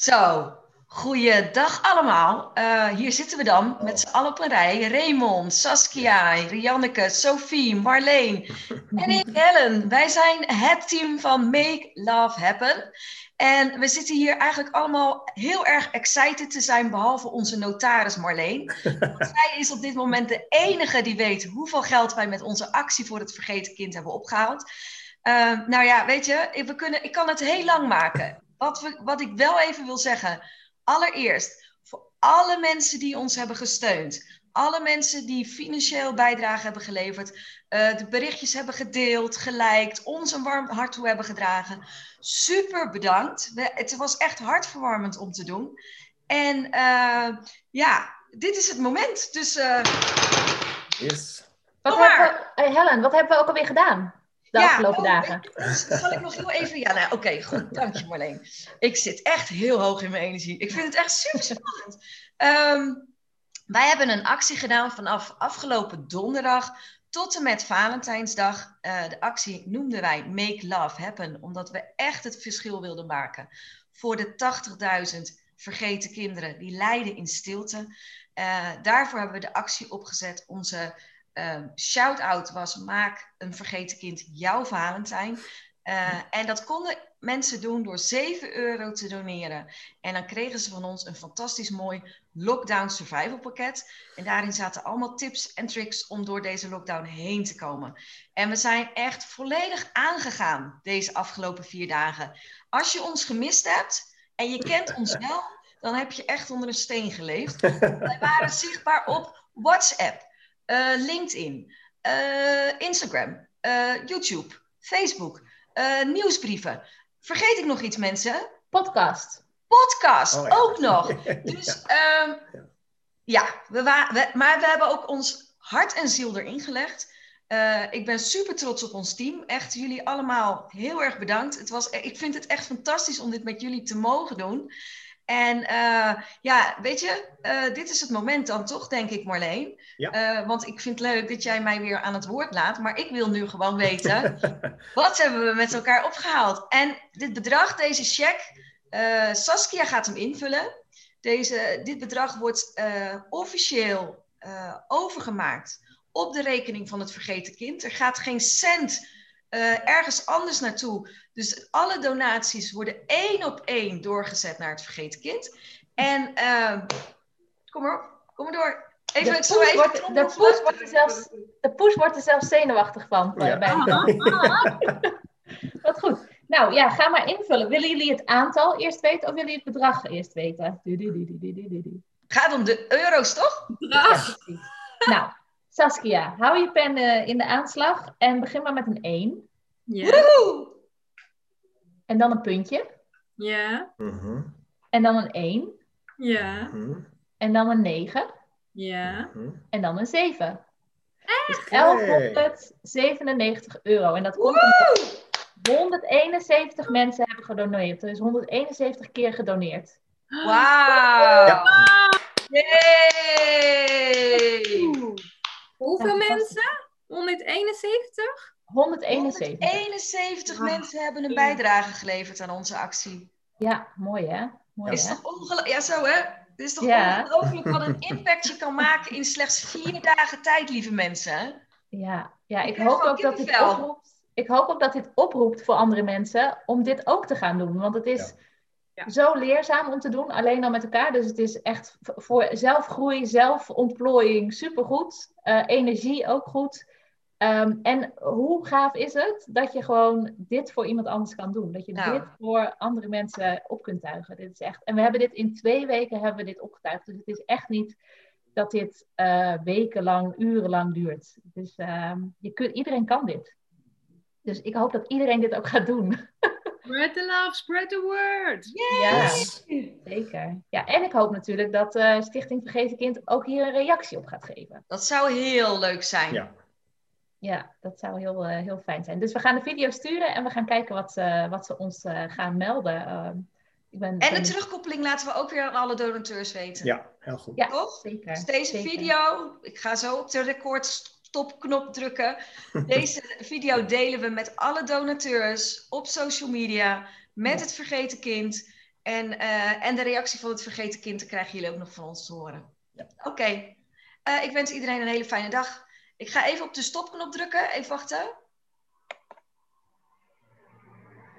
Zo, goeiedag allemaal. Eh, hier zitten we dan met z'n allen op een rij. Raymond, Saskia, Rianneke, Sophie, Marleen en ik, Helen. Wij zijn het team van Make Love Happen. En we zitten hier eigenlijk allemaal heel erg excited te zijn, behalve onze notaris Marleen. Want zij is op dit moment de enige die weet hoeveel geld wij met onze actie voor het vergeten kind hebben opgehaald. Uh, nou ja, weet je, we kunnen, ik kan het heel lang maken. Wat, we, wat ik wel even wil zeggen, allereerst voor alle mensen die ons hebben gesteund, alle mensen die financieel bijdrage hebben geleverd, uh, de berichtjes hebben gedeeld, geliked, ons een warm hart toe hebben gedragen. Super bedankt. We, het was echt hartverwarmend om te doen. En uh, ja, dit is het moment. Dus. Uh, yes. Wat hebben we, Helen, wat hebben we ook alweer gedaan? De ja, afgelopen oh, dagen. Zal ik nog heel even... Ja, nou, oké, goed. Dank je Marleen. Ik zit echt heel hoog in mijn energie. Ik vind het echt super spannend. Um, wij hebben een actie gedaan vanaf afgelopen donderdag tot en met Valentijnsdag. Uh, de actie noemden wij Make Love Happen, omdat we echt het verschil wilden maken voor de 80.000 vergeten kinderen die lijden in stilte. Uh, daarvoor hebben we de actie opgezet. Onze uh, shout-out was: maak een vergeten kind jouw Valentijn. Uh, en dat konden mensen doen door 7 euro te doneren. En dan kregen ze van ons een fantastisch mooi lockdown survival pakket. En daarin zaten allemaal tips en tricks om door deze lockdown heen te komen. En we zijn echt volledig aangegaan deze afgelopen vier dagen. Als je ons gemist hebt en je kent ons wel, dan heb je echt onder een steen geleefd. Wij waren zichtbaar op WhatsApp, LinkedIn, uh, Instagram, uh, YouTube, Facebook, nieuwsbrieven. Vergeet ik nog iets, mensen? Podcast. Podcast, oh, ja. ook nog. Dus ja, um, ja we we, maar we hebben ook ons hart en ziel erin gelegd. Uh, ik ben super trots op ons team. Echt, jullie allemaal heel erg bedankt. Het was, ik vind het echt fantastisch om dit met jullie te mogen doen. En uh, ja, weet je, uh, dit is het moment dan toch, denk ik, Marleen. Ja. Uh, want ik vind het leuk dat jij mij weer aan het woord laat. Maar ik wil nu gewoon weten, wat hebben we met elkaar opgehaald? En dit bedrag, deze cheque, Saskia gaat hem invullen. Deze, dit bedrag wordt officieel overgemaakt op de rekening van het vergeten kind. Er gaat geen cent uh, ergens anders naartoe. Dus alle donaties worden één op één doorgezet naar het vergeten kind. En uh, kom maar op, kom maar door. Even, de, push even wordt, de, push wordt er zelfs, de push wordt er zelfs zenuwachtig van. Ja. Bij Wat goed. Nou ja, ga maar invullen. Willen jullie het aantal eerst weten of willen jullie het bedrag eerst weten? Het gaat om de euro's, toch? Bedrag. Ja, nou, Saskia, hou je pen uh, in de aanslag en begin maar met een 1. Ja. Woehoe! En dan een puntje. Ja. Uh -huh. En dan een 1. Ja. Uh -huh. En dan een 9. Ja. -huh. En dan een 7. Echt? Dus 1197 euro. En dat komt omdat 171 mensen hebben gedoneerd. Er is 171 keer gedoneerd. Wauw! Ja. Yay! Hoeveel ja, mensen? 171? 171. 171 ah. mensen hebben een bijdrage geleverd aan onze actie. Ja, mooi hè? Mooi, is hè? toch ongelooflijk? Ja, zo hè? Het is toch ja. ongelooflijk wat een impact je kan maken in slechts vier dagen tijd, lieve mensen. Ja, ja ik, ik hoop ook dat dit oproept. Ik hoop ook dat dit oproept voor andere mensen om dit ook te gaan doen. Want het is ja. Ja. zo leerzaam om te doen, alleen al met elkaar. Dus het is echt voor zelfgroei, zelfontplooiing supergoed. Uh, energie ook goed. Um, en hoe gaaf is het dat je gewoon dit voor iemand anders kan doen? Dat je nou. dit voor andere mensen op kunt tuigen. Dit is echt, en we hebben dit in twee weken hebben we dit opgetuigd. Dus het is echt niet dat dit uh, wekenlang, urenlang duurt. Dus uh, je kunt, iedereen kan dit. Dus ik hoop dat iedereen dit ook gaat doen. Spread the love, spread the word. Yes. Ja, zeker. Ja, en ik hoop natuurlijk dat uh, Stichting Vergeten Kind ook hier een reactie op gaat geven. Dat zou heel leuk zijn. Ja. Ja, dat zou heel, uh, heel fijn zijn. Dus we gaan de video sturen en we gaan kijken wat, uh, wat ze ons uh, gaan melden. ik ben, en de ben... terugkoppeling laten we ook weer aan alle donateurs weten. Ja, heel goed. Ja, Toch? zeker. Dus deze zeker. video, ik ga zo op de recordstopknop drukken. Deze video delen we met alle donateurs op social media, met het vergeten kind. En, eh, en de reactie van het vergeten kind krijgen jullie ook nog van ons te horen. Ja. Oké. Eh, ik wens iedereen een hele fijne dag. Ik ga even op de stopknop drukken. Even wachten.